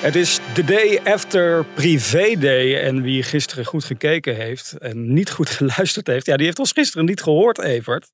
Het is de day after privé day. En wie gisteren goed gekeken heeft en niet goed geluisterd heeft, ja, die heeft ons gisteren niet gehoord, Evert.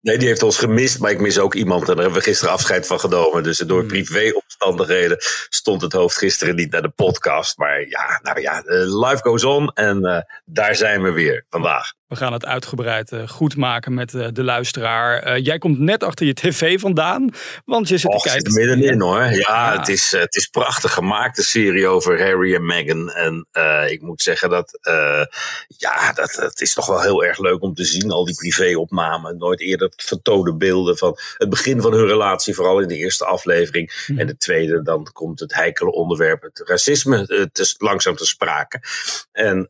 Nee, die heeft ons gemist, maar ik mis ook iemand. En daar hebben we gisteren afscheid van genomen. Dus door Hmm. privéomstandigheden stond het hoofd gisteren niet naar de podcast. Maar ja, nou ja, eh, life goes on. En eh, daar zijn we weer vandaag. We gaan het uitgebreid eh, goed maken met eh, de luisteraar. Eh, jij komt net achter je tv vandaan, want je zit Och, te zit kijken. er middenin hoor. Ja, Ja. Het, is, het is prachtig gemaakt, de serie over Harry en Meghan. En ik moet zeggen dat, ja, dat, het is toch wel heel erg leuk om te zien. Al die privéopnamen. Nooit eerder vertoonde beelden van het begin van hun relatie. Vooral in de eerste aflevering. Mhm. En de tweede, dan komt het heikele onderwerp, het racisme, eh, te, langzaam te sprake. En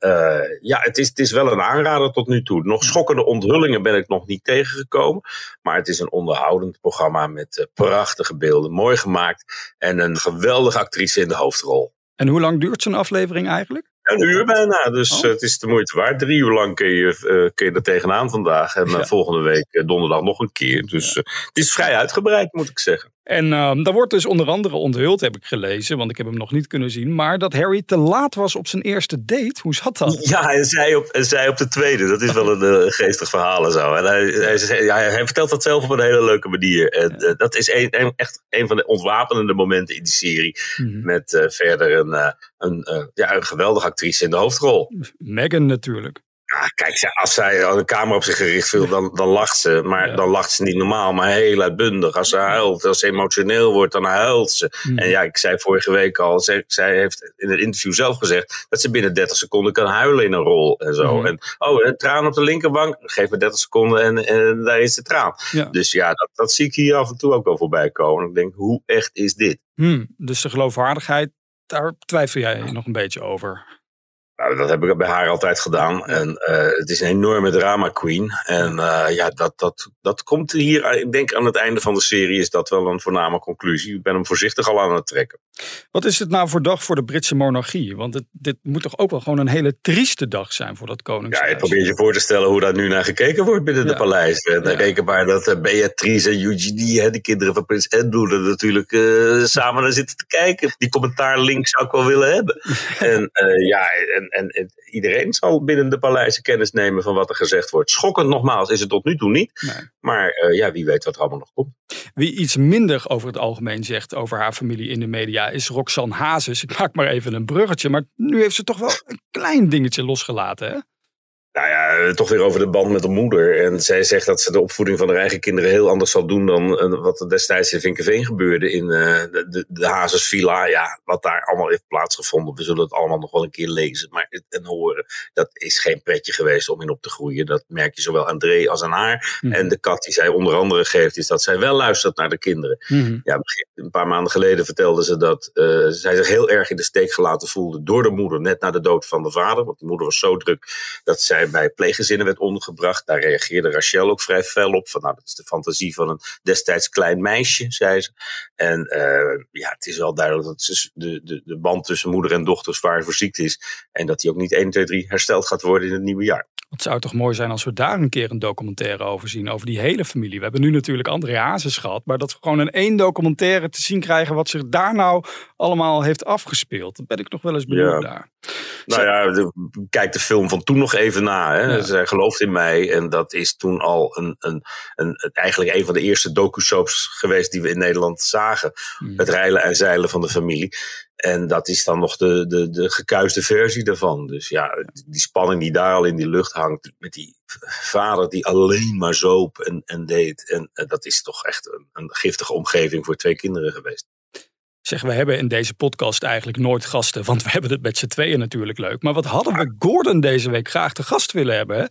ja, het is, het is wel een aanrader tot nu toe. Nog schokkende onthullingen ben ik nog niet tegengekomen. Maar het is een onderhoudend programma met eh, prachtige beelden. Mooi gemaakt. En een geweldige actrice in de hoofdrol. En hoe lang duurt zo'n aflevering eigenlijk? Een uur bijna, dus Oh. eh, het is de moeite waard. Drie uur lang kun je, eh, kun je er tegenaan vandaag. En volgende week donderdag nog een keer. Dus het is vrij uitgebreid, moet ik zeggen. En ehm, daar wordt dus onder andere onthuld, heb ik gelezen, want ik heb hem nog niet kunnen zien. Maar dat Harry te laat was op zijn eerste date. Hoe zat dat? Ja, en zij op, en zij op de tweede. Dat is wel een eh, geestig verhaal en zo. En hij, hij, ja, hij vertelt dat zelf op een hele leuke manier. En eh, dat is een, een- echt een van de ontwapenende momenten in die serie. Mhm. Met eh, verder een, een, ja, een geweldige actrice in de hoofdrol. Meghan natuurlijk. Ja, kijk, als zij een camera op zich gericht viel, dan, dan lacht ze. Maar Ja. dan lacht ze niet normaal, maar heel uitbundig. Als ze huilt, als ze emotioneel wordt, dan huilt ze. Mhm. En ja, ik zei vorige week al, zij, zij heeft in het interview zelf gezegd dat ze binnen 30 seconden kan huilen in een rol en zo. Mhm. En oh, een traan op de linkerbank, geef me 30 seconden en, en daar is de traan. Ja. Dus ja, dat, dat zie ik hier af en toe ook wel voorbij komen. En ik denk, hoe echt is dit? Hmm, dus de geloofwaardigheid, daar twijfel jij nog een beetje over. Nou, dat heb ik bij haar altijd gedaan. En eh, het is een enorme drama queen. En eh, ja, dat, dat, dat komt hier, ik denk aan het einde van de serie is dat wel een voorname conclusie. Ik ben hem voorzichtig al aan het trekken. Wat is het nou voor dag voor de Britse monarchie? Want het, dit moet toch ook wel gewoon een hele trieste dag zijn voor dat Ja, koningshuis. je probeert je voor te stellen hoe daar nu naar gekeken wordt binnen Ja. de paleizen. En Ja. ja. reken maar dat eh, Beatrice en Eugenie, hè, de kinderen van prins Andrew, er natuurlijk eh, samen naar zitten te kijken. Die commentaarlink zou ik wel willen hebben. en eh, ja, en, en, en iedereen zal binnen de paleizen kennis nemen van wat er gezegd wordt. Schokkend nogmaals is het tot nu toe niet. Nee. Maar ja, wie weet wat er allemaal nog komt. Wie iets minder over het algemeen zegt over haar familie in de media is Roxanne Hazes. Ik maak maar even een bruggetje, maar nu heeft ze toch wel een klein dingetje losgelaten. Hè? Ja, eh, toch weer over de band met de moeder. En zij zegt dat ze de opvoeding van haar eigen kinderen heel anders zal doen dan eh, wat er destijds in Vinkenveen gebeurde in eh, de, de, de Hazes Villa. Ja, wat daar allemaal heeft plaatsgevonden. We zullen het allemaal nog wel een keer lezen maar, en horen. Dat is geen pretje geweest om in op te groeien. Dat merk je zowel aan Dree als aan haar. Mhm. En de kat die zij onder andere geeft, is dat zij wel luistert naar de kinderen. Mhm. Ja, een paar maanden geleden vertelde ze dat zij zich heel erg in de steek gelaten voelde door de moeder, net na de dood van de vader. Want die moeder was zo druk dat zij bij pleeggezinnen werd ondergebracht. Daar reageerde Rachel ook vrij fel op. Van, nou, dat is de fantasie van een destijds klein meisje, zei ze. En eh, ja, het is wel duidelijk dat de, de, de band tussen moeder en dochter zwaar verziekt is. En dat die ook niet 1, 2, 3 hersteld gaat worden in het nieuwe jaar. Het zou toch mooi zijn als we daar een keer een documentaire over zien. Over die hele familie. We hebben nu natuurlijk André Hazes gehad. Maar dat we gewoon in één documentaire te zien krijgen. wat zich daar nou allemaal heeft afgespeeld. Dat ben ik nog wel eens benieuwd Ja. naar. Nou ja, de- kijk de film van toen nog even na. Hè. Ja. Zij gelooft in mij. En dat is toen al een, een, een, eigenlijk een van de eerste docu-soaps geweest die we in Nederland zagen. Hmm. Het reilen en zeilen van de familie. En dat is dan nog de, de, de gekuiste versie daarvan. Dus ja, die spanning die daar al in die lucht hangt. Met die vader die alleen maar zoop en, en deed. En eh, dat is toch echt een, een giftige omgeving voor twee kinderen geweest. Zeg, we hebben in deze podcast eigenlijk nooit gasten, want we hebben het met z'n tweeën natuurlijk leuk. Maar wat hadden we Gordon deze week graag te gast willen hebben? Hè?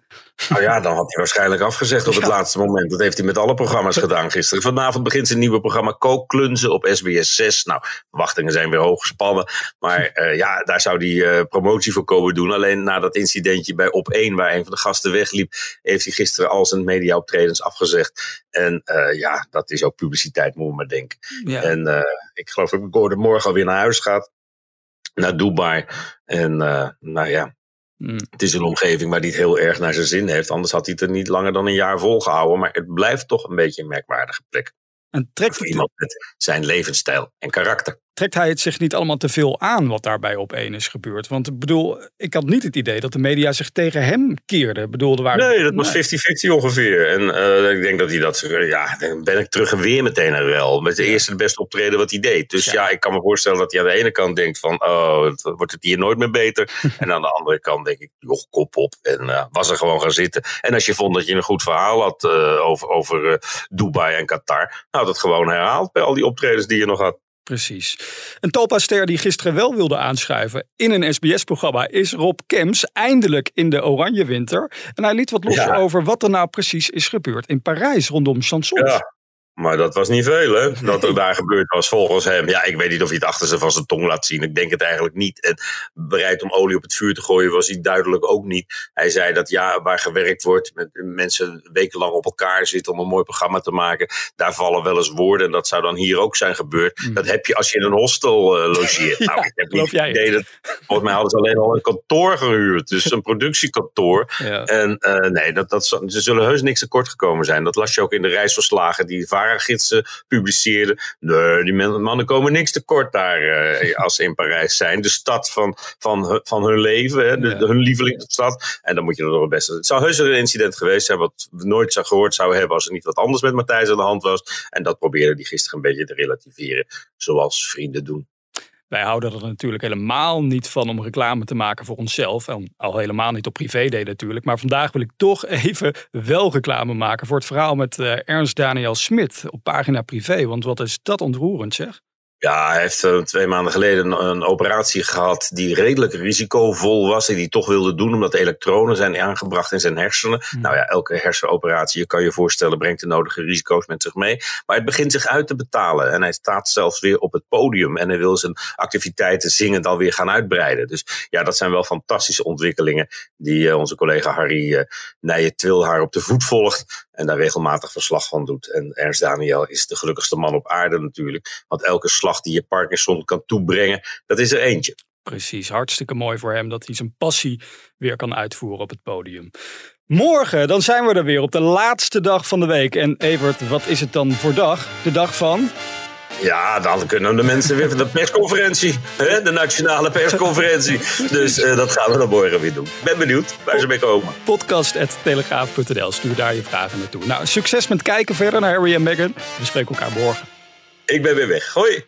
Nou ja, dan had hij waarschijnlijk afgezegd op het laatste moment. Dat heeft hij met alle programma's gedaan gisteren. Vanavond begint zijn nieuwe programma Kookklunzen op SBS 6. Nou, verwachtingen zijn weer hoog gespannen. Maar uh, ja, daar zou hij uh, promotie voor komen doen. Alleen na dat incidentje bij Op 1, waar een van de gasten wegliep, heeft hij gisteren al zijn mediaoptredens afgezegd. En uh, ja, dat is ook publiciteit, moet maar denken. Ja. En ik geloof dat Gordon morgen alweer naar huis gaat. Naar Dubai. En nou ja, Mm. Het is een omgeving waar hij het heel erg naar zijn zin heeft. Anders had hij het er niet langer dan een jaar volgehouden. Maar het blijft toch een beetje een merkwaardige plek. En trekt Voor iemand met zijn levensstijl en karakter trekt hij het zich niet allemaal te veel aan wat daarbij op één is gebeurd? Want ik bedoel, ik had niet het idee dat de media zich tegen hem keerde. Bedoelde waar... Nee, dat was 50-50 ongeveer. En uh, ik denk dat hij dat, ja, dan ben ik terug en weer meteen er wel. Met de eerste de beste optreden wat hij deed. Dus ja. ja. ik kan me voorstellen dat hij aan de ene kant denkt van, oh, wordt het hier nooit meer beter. en aan de andere kant denk ik, joh, kop op. En uh, was er gewoon gaan zitten. En als je vond dat je een goed verhaal had uh, over, over Dubai en Qatar, nou dat gewoon herhaald bij al die optredens die je nog had. Precies. Een topperster die gisteren wel wilde aanschuiven in een SBS-programma is Rob Kems, eindelijk in de Oranje Winter. En hij liet wat los ja. over wat er nou precies is gebeurd in Parijs rondom chansons. Ja. Maar dat was niet veel, hè? Dat er daar gebeurd was volgens hem. Ja, ik weet niet of hij het achter ze van zijn tong laat zien. Ik denk het eigenlijk niet. En bereid om olie op het vuur te gooien was hij duidelijk ook niet. Hij zei dat ja, waar gewerkt wordt, met mensen wekenlang op elkaar zitten om een mooi programma te maken. Daar vallen wel eens woorden. En dat zou dan hier ook zijn gebeurd. Mm. Dat heb je als je in een hostel uh, logeert. ja, nou, ik heb niet het idee dat. Volgens mij hadden ze alleen al een kantoor gehuurd. Dus een productiekantoor. Ja. En uh, nee, dat, dat, ze zullen heus niks tekort gekomen zijn. Dat las je ook in de reisverslagen die gidsen publiceerden. Nee, die mannen komen niks tekort daar uh, als ze in Parijs zijn. De stad van, van, van hun leven, hè, de, ja. hun lievelingsstad. En dan moet je er nog het beste. Het zou heus een incident geweest zijn wat we nooit zou gehoord zouden hebben als er niet wat anders met Matthijs aan de hand was. En dat probeerde die gisteren een beetje te relativeren, zoals vrienden doen. Wij houden er natuurlijk helemaal niet van om reclame te maken voor onszelf. En al helemaal niet op privé natuurlijk. Maar vandaag wil ik toch even wel reclame maken voor het verhaal met uh, Ernst Daniel Smit op pagina privé. Want wat is dat ontroerend zeg. Ja, hij heeft uh, twee maanden geleden een, een, operatie gehad die redelijk risicovol was. En die toch wilde doen omdat de elektronen zijn aangebracht in zijn hersenen. Mm. Nou ja, elke hersenoperatie, je kan je voorstellen, brengt de nodige risico's met zich mee. Maar het begint zich uit te betalen. En hij staat zelfs weer op het podium. En hij wil zijn activiteiten zingend alweer gaan uitbreiden. Dus ja, dat zijn wel fantastische ontwikkelingen die uh, onze collega Harry uh, Nijen-Twilhaar op de voet volgt. En daar regelmatig verslag van doet. En Ernst Daniel is de gelukkigste man op aarde natuurlijk. Want elke slag die je Parkinson kan toebrengen, dat is er eentje. Precies, hartstikke mooi voor hem dat hij zijn passie weer kan uitvoeren op het podium. Morgen, dan zijn we er weer op de laatste dag van de week. En Evert, wat is het dan voor dag? De dag van? Ja, dan kunnen de mensen weer van de persconferentie. Hè? De nationale persconferentie. Dus uh, dat gaan we dan morgen weer doen. Ben benieuwd waar ze mee komen. Podcast.telegraaf.nl. Stuur daar je vragen naartoe. Nou, succes met kijken verder naar Harry en Meghan. We spreken elkaar morgen. Ik ben weer weg. Hoi.